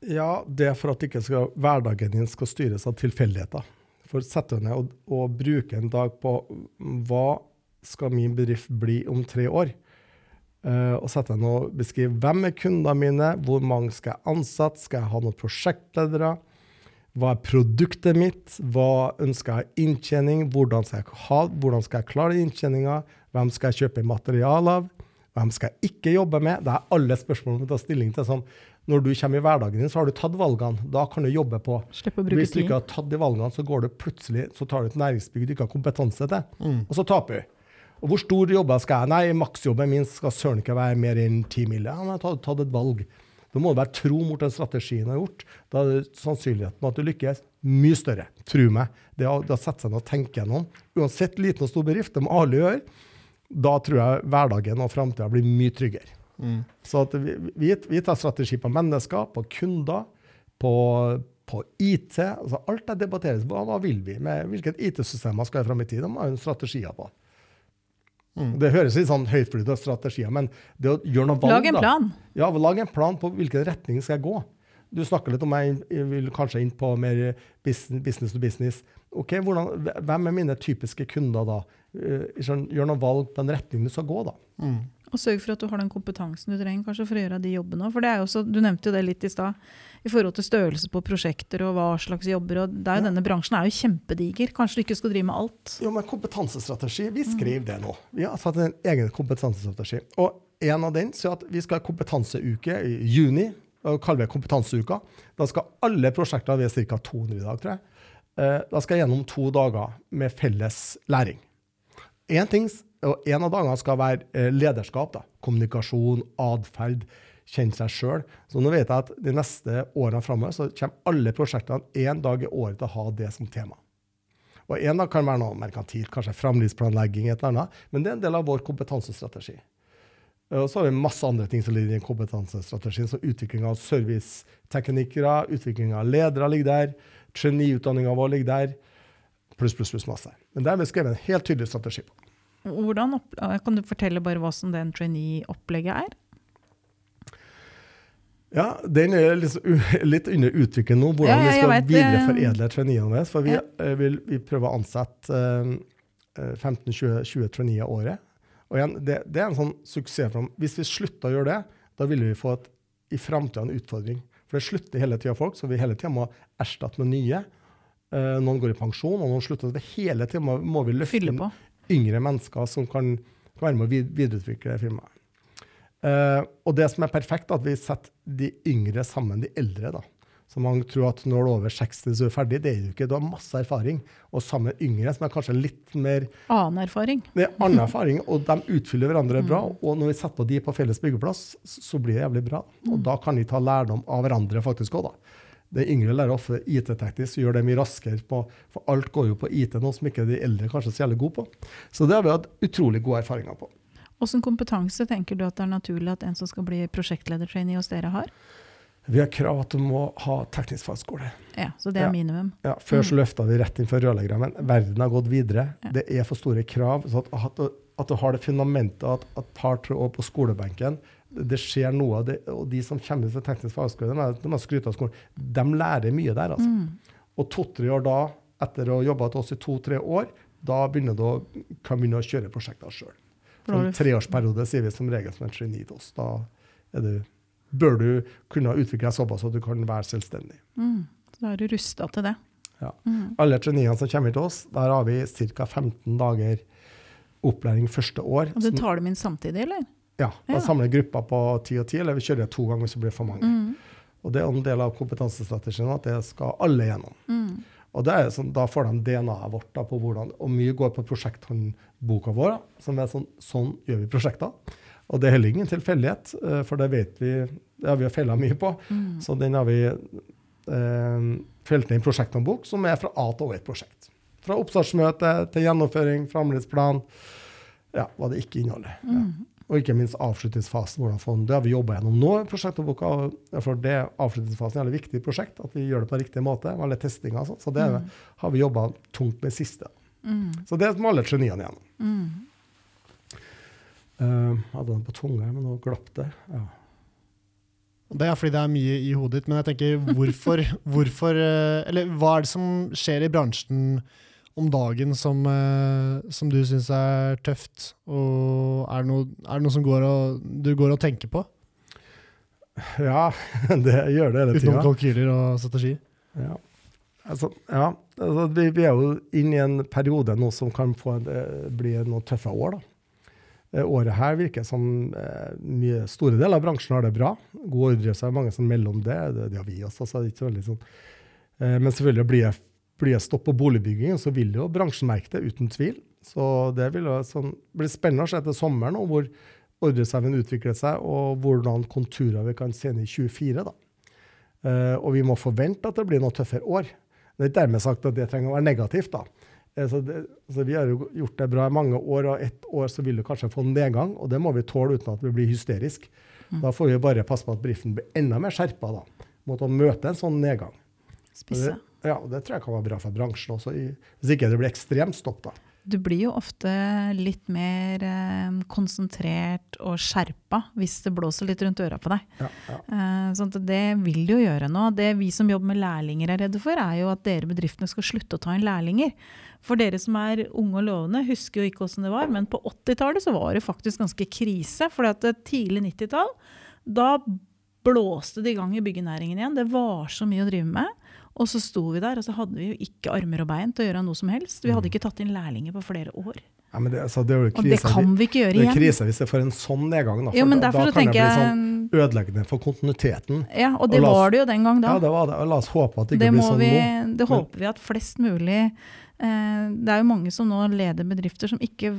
Ja, det er for at ikke skal, hverdagen din skal styres av tilfeldigheter. For setter du ned og, og bruker en dag på hva skal min bedrift bli om tre år? Uh, og sette deg ned og beskrive hvem er kundene mine, hvor mange skal jeg ansette, skal jeg ha noen prosjektledere? Hva er produktet mitt? Hva ønsker jeg inntjening? Hvordan skal jeg, ha, hvordan skal jeg klare inntjeninga? Hvem skal jeg kjøpe materiale av? Hvem skal jeg ikke jobbe med? Det er alle spørsmål du tar stilling til. Sånn, når du kommer i hverdagen din, så har du tatt valgene. Da kan du jobbe på. Slipp å bruke Hvis du ikke har tatt de valgene, så går du plutselig, så tar du et næringsbygg du ikke har kompetanse til, mm. og så taper du. Og hvor stor jobber skal jeg? Nei, maksjobben min skal søren ikke være mer enn ti mill. Ja, men jeg har tatt et valg. Da må du være tro mot den strategien du har gjort. Da er sannsynligheten for at du lykkes, mye større. Tro meg. Det å, det å sette seg ned og tenke gjennom, uansett liten og stor bedrift, det må alle gjøre, da tror jeg hverdagen og framtida blir mye tryggere. Mm. Så vi, vi, vi, tar strategi på mennesker, på kunder, på, på IT. Altså alt det debatteres. Hva, hva vil vi? med Hvilket IT-system skal vi fram i tid? De har jo strategier på. Mm. Det høres litt sånn høytflytende strategier, men det å gjøre noe valg Lag en plan. Da, ja, lag en plan på hvilken retning skal jeg gå. Du snakker litt om meg, jeg vil kanskje inn på mer business, to business. Ok, hvordan, Hvem er mine typiske kunder da? Eh, gjør noen valg på den retningen du skal gå, da. Mm. Og sørg for at du har den kompetansen du trenger kanskje for å gjøre de jobbene òg. For det er jo også, du nevnte jo det litt i stad, i forhold til størrelse på prosjekter og hva slags jobber. og er jo ja. Denne bransjen er jo kjempediger. Kanskje du ikke skal drive med alt? Jo, men kompetansestrategi, vi skriver mm. det nå. Vi har satt en egen kompetansestrategi. Og en av den sier at vi skal ha kompetanseuke i juni. og kaller vi kompetanseuka. Da skal alle prosjekter, vi er ca. 200 i dag, tror jeg, eh, da skal jeg gjennom to dager med felles læring. En, ting, og en av dagene skal være eh, lederskap. Da. Kommunikasjon, atferd, kjenne seg sjøl. Så nå vet jeg at de neste årene framover så kommer alle prosjektene én dag i året til å ha det som tema. Og En dag kan være noe merkantilt, kanskje framlivsplanlegging, et eller annet, men det er en del av vår kompetansestrategi. Og så har vi masse andre ting som ligger i kompetansestrategien, som utvikling av serviceteknikere, utvikling av ledere ligger der, traineeutdanninga vår ligger der pluss, pluss, pluss masse. Men der har vi skrevet en helt tydelig strategi på. Hvordan, kan du fortelle bare hva som den trainee-opplegget er? Ja, Den er liksom litt under utvikling nå, hvordan ja, vi skal videreforedle traineene våre. For vi. Eh, vil, vi prøver å ansette uh, 15-20 traineer året. Og igjen, det, det, er en sånn suksess. Hvis vi slutter å gjøre det, da vil vi få et, i framtida en utfordring. For det slutter hele tida folk, så vi hele tida må erstatte med nye. Uh, noen går i pensjon, og noen slutter. Det hele tiden må, må vi løfte inn yngre mennesker som kan, kan være med å videreutvikle firmaet. Uh, og det som er perfekt, er at vi setter de yngre sammen de eldre. da. Så mange tror at når du er over 60 så er du ferdig. Det er du ikke. Du har masse erfaring. Og sammen med yngre, som er kanskje litt mer Annen erfaring. Det er annen erfaring, Og de utfyller hverandre bra. Mm. Og når vi setter på de på felles byggeplass, så blir det jævlig bra. Og da kan de ta lærdom av hverandre faktisk òg, da. Det yngre lærer ofte IT-teknisk, gjør det mye raskere. På, for alt går jo på IT nå som ikke de eldre kanskje er så jævlig gode på. Så det har vi hatt utrolig gode erfaringer på. Hvilken kompetanse tenker du at det er naturlig at en som skal bli prosjektledertrainee hos dere, har? Vi har krav at du må ha teknisk fagskole. Ja, Så det er ja. minimum? Ja, Før så mm. løfta vi rett inn for rørleggere, men verden har gått videre. Ja. Det er for store krav. så at, at, at du har det fundamentet at et par-tre år på skolebenken det skjer noe det. Og de som kommer til teknisk fagskole, de, de skrytt av skolen, de lærer mye der. altså. Mm. Og to-tre år da, etter å ha jobba til oss i to-tre år, da begynner du å, kan begynne å kjøre prosjekter sjøl. En treårsperiode sier vi som regel som en geni til oss. Da du, bør du kunne utvikle deg såpass at du kan være selvstendig. Mm. Så da er du rusta til det. Ja. Alle geniene som kommer til oss, der har vi ca. 15 dager opplæring første år. Og du tar dem inn samtidig, eller? Ja, da Ja. samler grupper på 10 og 10, eller vi kjører to ganger hvis det blir for mange. Og det er en del av kompetansestrategien at det skal alle gjennom. Og det er sånn, da får de DNA-et vårt da, på hvordan Og mye går på prosjekthåndboka vår, da, som er sånn Sånn gjør vi prosjekter. Og det er heller ingen tilfeldighet, eh, for det vet vi Det har vi feila mye på. Så den har vi eh, felt ned i en prosjekthåndbok som er fra A til Å i et prosjekt. Fra oppstartsmøte til gjennomføring, framdriftsplan, ja, hva det ikke inneholder. Ja. Og ikke minst avslutningsfasen. hvordan få den. Det har vi jobba gjennom nå. i for det Avslutningsfasen er et viktig prosjekt, at vi gjør det på riktig måte. med alle testinga og sånn. Så det har vi jobba tungt med siste. Så det må alle geniene igjennom. Uh, hadde den på tunga, men nå glapp det. Ja. Det er fordi det er mye i hodet ditt, men jeg tenker hvorfor, hvorfor eh, Eller hva er det som skjer i bransjen om dagen som, eh, som du syns er tøft? Og er det, noe, er det noe som går og, du går og tenker på? ja, det gjør det hele Utenom tida. kalkyler og strategi? Ja. Altså, ja. Altså, vi, vi er jo inne i en periode nå som kan få eh, bli noen tøffe år. da. Eh, Året her virker som eh, mye, store deler av bransjen har det bra. God ordre, så det mange som melder om det. Det, det har vi også. så det er ikke veldig sånn. Eh, men selvfølgelig blir det, blir det stopp på boligbyggingen, så vil jo bransjen merke det, uten tvil. Så det vil jo sånn, bli spennende å se etter sommeren og hvor ordreserven utvikler seg, og hvordan konturer vi kan se inn i 24. da. Eh, og vi må forvente at det blir noe tøffere år. Det er ikke dermed sagt at det trenger å være negativt. da. Eh, Så det, så vi har jo gjort det bra i mange år, og ett år så vil du kanskje få en nedgang, og det må vi tåle uten at vi blir hysterisk. Da får vi bare passe på at bedriften blir enda mer skjerpa da, mot å møte en sånn nedgang. Spisse. Ja, og det tror jeg kan være bra for bransjen også, hvis ikke det blir ekstremt stopp. da. Du blir jo ofte litt mer eh, konsentrert og skjerpa hvis det blåser litt rundt øra på deg. Ja, ja. Eh, sånn at det vil jo gjøre nå. Det vi som jobber med lærlinger er redde for, er jo at dere bedriftene skal slutte å ta inn lærlinger. For dere som er unge og lovende, husker jo ikke åssen det var, men på 80-tallet så var det faktisk ganske krise. For tidlig 90-tall, da blåste det i gang i byggenæringen igjen. Det var så mye å drive med. Og så sto vi der, og så hadde vi jo ikke armer og bein til å gjøre noe som helst. Vi hadde ikke tatt inn lærlinger på flere år. Ja, men det, altså, det er jo Og det kan vi ikke gjøre igjen. det er krise hvis det får en sånn nedgang. Da, for men da, da kan det bli sånn ødeleggende for kontinuiteten. Ja, og det Og oss- var det jo den gang da. Ja, det var det. Og La oss håpe at det ikke det, blir sånn vi, nå. det håper vi at flest mulig eh, Det er jo mange som nå leder bedrifter som ikke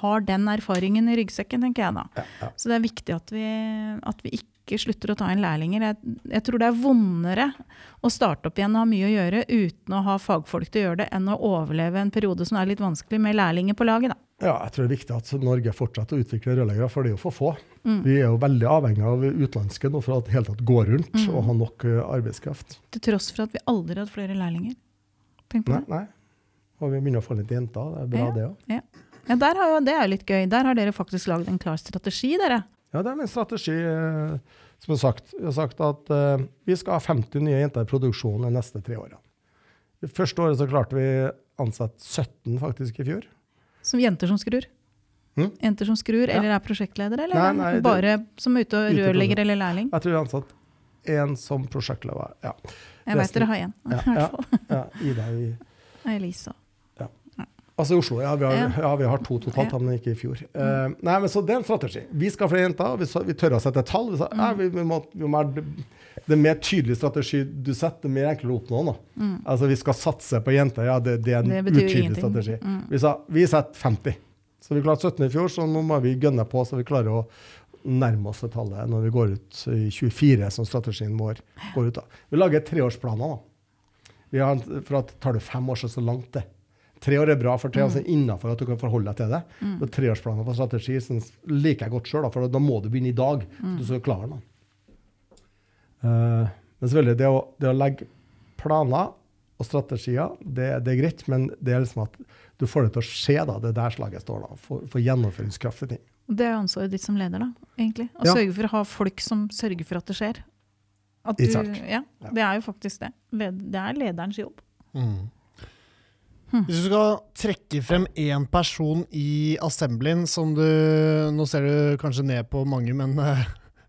har den erfaringen i ryggsekken, tenker jeg da. Ja, ja. Så det er viktig at vi, at vi ikke slutter å ta inn lærlinger. Jeg, jeg tror det er vondere å starte opp igjen og ha mye å gjøre uten å ha fagfolk til å gjøre det, enn å overleve en periode som er litt vanskelig med lærlinger på laget. Da. Ja, jeg tror det er viktig at Norge fortsetter å utvikle rørleggere, for det er jo for få. Mm. Vi er jo veldig avhengig av utenlandske nå for at det hele tatt går rundt Mm. og har nok eh, arbeidskraft. Til tross for at vi aldri har hatt flere lærlinger. Tenk på Nei, det. nei. Og vi begynner å få litt jenter. Det er bra, Ja. det òg. Ja, der har jo, det er jo litt gøy. Der har dere faktisk lagd en klar strategi, dere. Ja, det er en strategi eh, som sagt. jeg har sagt at uh, vi skal ha 50 nye jenter i produksjon de neste tre årene. Det første året så klarte vi ansette 17 faktisk i fjor. Som jenter som skrur. Hmm? Jenter som skrur, Ja. eller er prosjektleder, eller Nei, er bare det- som er ute og rørlegger eller lærling? Jeg tror vi har ansatt én som prosjektleder. Ja. Jeg vet dere har én, Ja, i hvert ja. fall. ja, Ida i Elisa. Altså i Oslo, ja. Vi har, Ja. ja, vi har to totalt, Ja. men ikke i fjor. Eh, nei, men så Det er en strategi. Vi skal ha flere jenter. Vi, vi tør å sette et tall. Vi sa, ja, vi, vi må, vi må, det er mer tydelig strategi du setter, det er mer enklere å oppnå. Da. Altså Vi skal satse på jenter. Ja, det, det er en Det utydelig strategi. Mm. Vi sa vi setter 50. Så vi klarte 17 i fjor, så nå må vi gønne på så vi klarer å nærme oss det tallet når vi går ut i 24, som strategien vår går ut. av. Vi lager treårsplaner. da. Vi har, for at Tar du fem år, så er det så langt det. Tre år er bra, for tre år er innafor at du kan forholde deg til det. Og treårsplaner for strategi synes, liker jeg godt sjøl, for da må du begynne i dag. for Du skal klare den. Uh, men selvfølgelig, det å, det å legge planer og strategier, det, det er greit, men det er liksom at du får det til å skje. da, Det er der slaget står. da, For, for gjennomføringskraft i ting. Det er ansvaret ditt som leder, da, egentlig. Å Ja. sørge for å ha folk som sørger for at det skjer. At du, ja, Ja. det er jo faktisk det. Det er lederens jobb. Mm. Hvis du skal trekke frem én person i Assemblyen som du Nå ser du kanskje ned på mange, men, eh,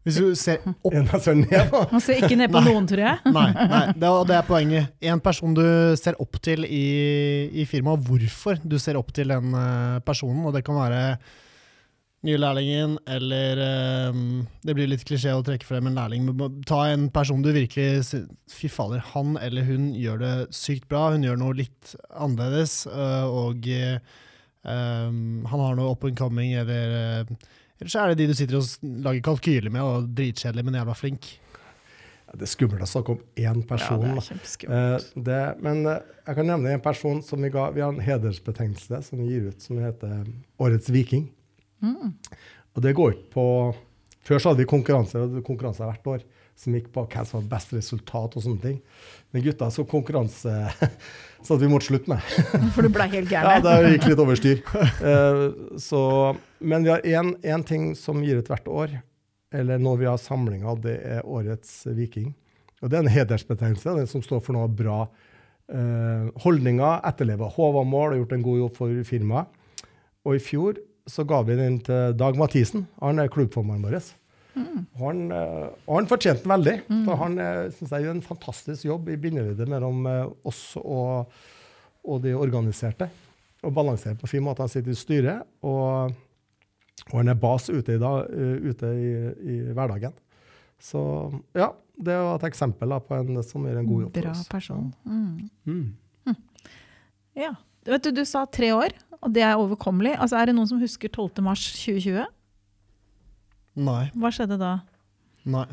Hvis du ser opp En ser ned på. Man ser ikke ned på Nei. noen, tror jeg. Nei, nei det, er, det er poenget. En person du ser opp til i, i firmaet, hvorfor du ser opp til den eh, personen. Og det kan være nye lærlingen, eller eh, Det blir litt klisjé å trekke frem en lærling, men ta en person du virkelig Fy fader, han eller hun gjør det sykt bra. Hun gjør noe litt annerledes, uh, og eh, um, han har noe up and coming, eller uh, Eller så er det de du sitter og lager kalkyler med, og dritkjedelig, men jævla flink. Ja, Det er skummelt å snakke om én person. Ja, det er. Eh, det, men eh, jeg kan nevne en person som vi ga Vi har en hedersbetegnelse som vi gir ut, som heter Årets viking. Mm. Og det går ikke på Før så hadde vi konkurranser, konkurranser hvert år som gikk på hvem som hadde best resultat og sånne ting. Men gutta så konkurranse så at vi måtte slutte med. For du blei helt Ja, det gikk litt over styr. Uh, så, men vi har én ting som gir ut hvert år, eller når vi har samlinger, det er Årets viking. Og det er en hedersbetegnelse, den som står for noe bra Uh, holdninger, etterlever Håvamål og gjort en god jobb for firmaet. Og i fjor så ga vi den til Dag Mathisen. Han er klubbformannen vår. Mm. Han, eh, han fortjente den veldig. For han uh, synes jeg gjør en fantastisk jobb i bindeleddet mellom eh, oss og, og de organiserte. Og balanserer på fin måte. Han sitter i styret, og, og han er bas ute i, da, eh, ute i, i hverdagen. Så ja, det var et eksempel da, på en som gjør en god jobb Bra for oss. person. Mm. Mm. Ja. Du Vet du, du sa tre år, og det er overkommelig. Altså, er det noen som husker 12. mars 2020? Nei. Hva skjedde da? Nei.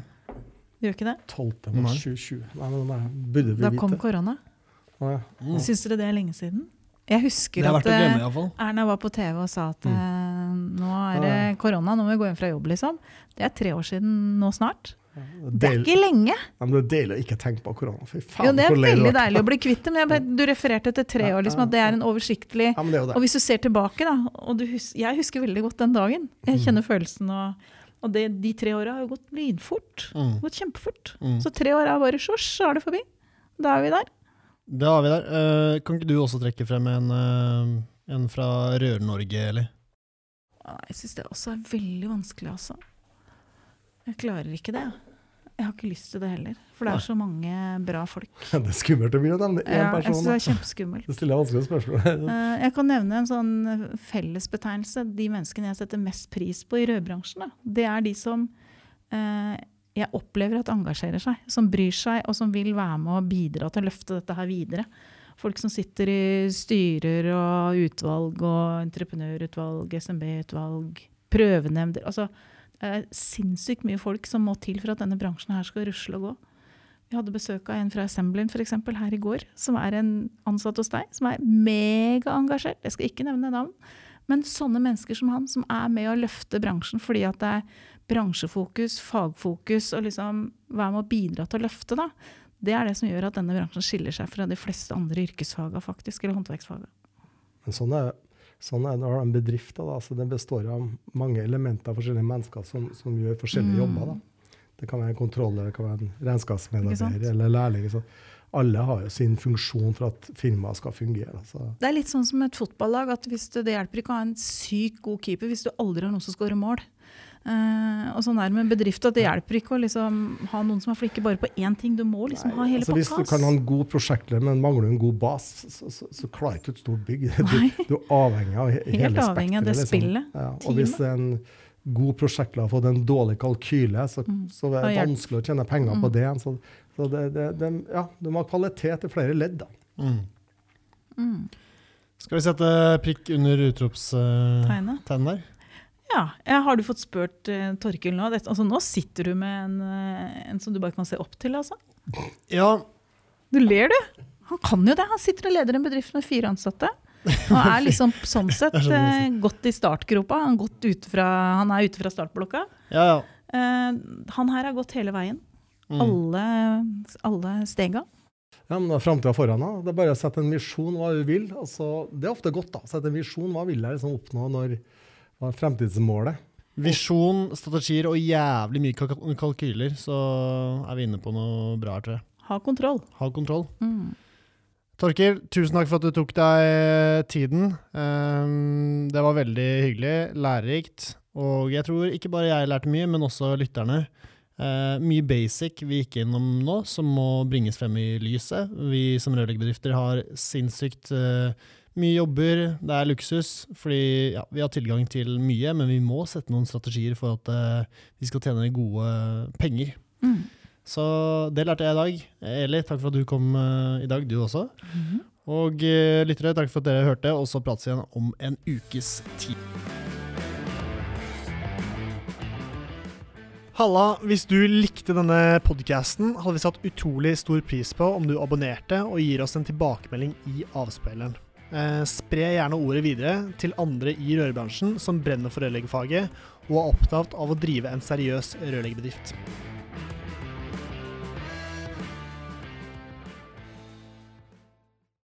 Gjør ikke det? 12. mars 2020. Nei, men det burde vi Da kom korona. Å, ja. Mm. Syns dere det er lenge siden? Jeg husker er at glemme, eh. Erna var på TV og sa at Mm. eh, nå er det korona, nå må vi gå hjem fra jobb, liksom. Det er tre år siden nå snart. Det er ikke lenge! Ja, men det er deilig å ikke tenke på korona. Fy faen, Jo, det er veldig det deilig å bli kvitt det, men jeg, du refererte til tre år, liksom, at det er en oversiktlig Ja, men det er det. Og hvis du ser tilbake, da, og du hus jeg husker veldig godt den dagen. Jeg Mm. kjenner følelsen, og, og det, de tre åra har jo gått lynfort. Mm. Gått kjempefort. Mm. Så tre år er bare sjosj, så er det forbi. Da er vi der. Det har vi der. Uh, kan ikke du også trekke frem en, uh, en fra Rør-Norge, eller? Jeg syns det også er veldig vanskelig, altså. Jeg klarer ikke det. Jeg har ikke lyst til det heller. For det er så mange bra folk. Det er skummelt å begynne å nevne én Ja, jeg person. synes det er kjempeskummelt. Det stiller vanskelige spørsmål. Eh, Jeg kan nevne en sånn fellesbetegnelse. De menneskene jeg setter mest pris på i rødbransjen, det er de som eh, jeg opplever at engasjerer seg. Som bryr seg, og som vil være med og bidra til å løfte dette her videre. Folk som sitter i styrer og utvalg og entreprenørutvalg, SMB-utvalg, prøvenemnder. Altså, er sinnssykt mye folk som må til for at denne bransjen her skal rusle og gå. Vi hadde besøk av en fra Assemblin for eksempel, her i går, som er en ansatt hos deg, som er megaengasjert. Jeg skal ikke nevne navn. Men sånne mennesker som han, som er med å løfte bransjen fordi at det er bransjefokus, fagfokus, og liksom være med å bidra til å løfte, da. Det er det som gjør at denne bransjen skiller seg fra de fleste andre yrkesfaga, faktisk, eller håndverksfaga. Men sånn er, sånn er det du har en bedrift. Da, så det består av mange elementer av forskjellige mennesker som, som gjør forskjellige Mm. jobber. Da. Det kan være en kontroller, det kan være en regnskapsmedarbeider eller lærling. Så alle har jo sin funksjon for at firmaet skal fungere. Så. Det er litt sånn som et fotballag, at hvis du, det hjelper ikke å ha en sykt god keeper hvis du aldri har noen som skårer mål. Eh, og sånn er det med en bedrift, at det hjelper ikke å liksom ha noen som er flinke bare på én ting. Du må liksom ha hele altså, hvis du kan ha en god prosjektleder, men mangler du en god bas, så, så, så klarer ikke et stort bygg. Du, du er avhengig av he, Helt hele avhengig av det liksom. spillet, Ja, og hvis en god prosjektleder har fått en dårlig kalkyle, så, Mm. så er det vanskelig å tjene penger på det. Så, så det, det, det, ja, du må ha kvalitet i flere ledd. Da. Mm. Mm. Skal vi sette prikk under utropstegnet Tegnet. der? Ja. Har du fått spurt uh, Torkil nå? Dette, altså, nå sitter du med en, uh, en som du bare kan se opp til, altså. Ja, Du ler, du. Han kan jo det. Han sitter og leder en bedrift med fire ansatte. Og er liksom sånn sett eh, godt i startgropa. Han, fra, han er ute fra startblokka. ja. ja. Han her har gått hele veien. Mm. Alle, alle stega. Ja, men framtida foran. Da. Det er bare å sette en visjon hva du vil. Altså, det er ofte godt da, sette en visjon. Hva vil jeg liksom oppnå når hva er fremtidsmålet? Visjon, strategier og jævlig mye kalk kalkyler, så er vi inne på noe bra her, tror jeg. Ha kontroll. Ha kontroll. Mm. Torkil, tusen takk for at du tok deg tiden. Um, det var veldig hyggelig, lærerikt. Og jeg tror ikke bare jeg lærte mye, men også lytterne. Uh, mye basic vi gikk innom nå, som må bringes frem i lyset. Vi som rørleggerbedrifter har sinnssykt eh, mye jobber, det er luksus. Fordi ja, vi har tilgang til mye, men vi må sette noen strategier for at uh, vi skal tjene gode penger. Mm. Så det lærte jeg i dag. Eli, takk for at du kom uh, i dag, du også. Og uh, lyttere, takk for at dere hørte, og så prates vi igjen om en ukes tid. Halla, hvis du likte denne podcasten, hadde vi satt utrolig stor pris på om du abonnerte og gir oss en tilbakemelding i avspilleren. Eh, spre gjerne ordet videre til andre i rørbransjen som brenner for rørleggerfaget og er opptatt av å drive en seriøs rørleggerbedrift.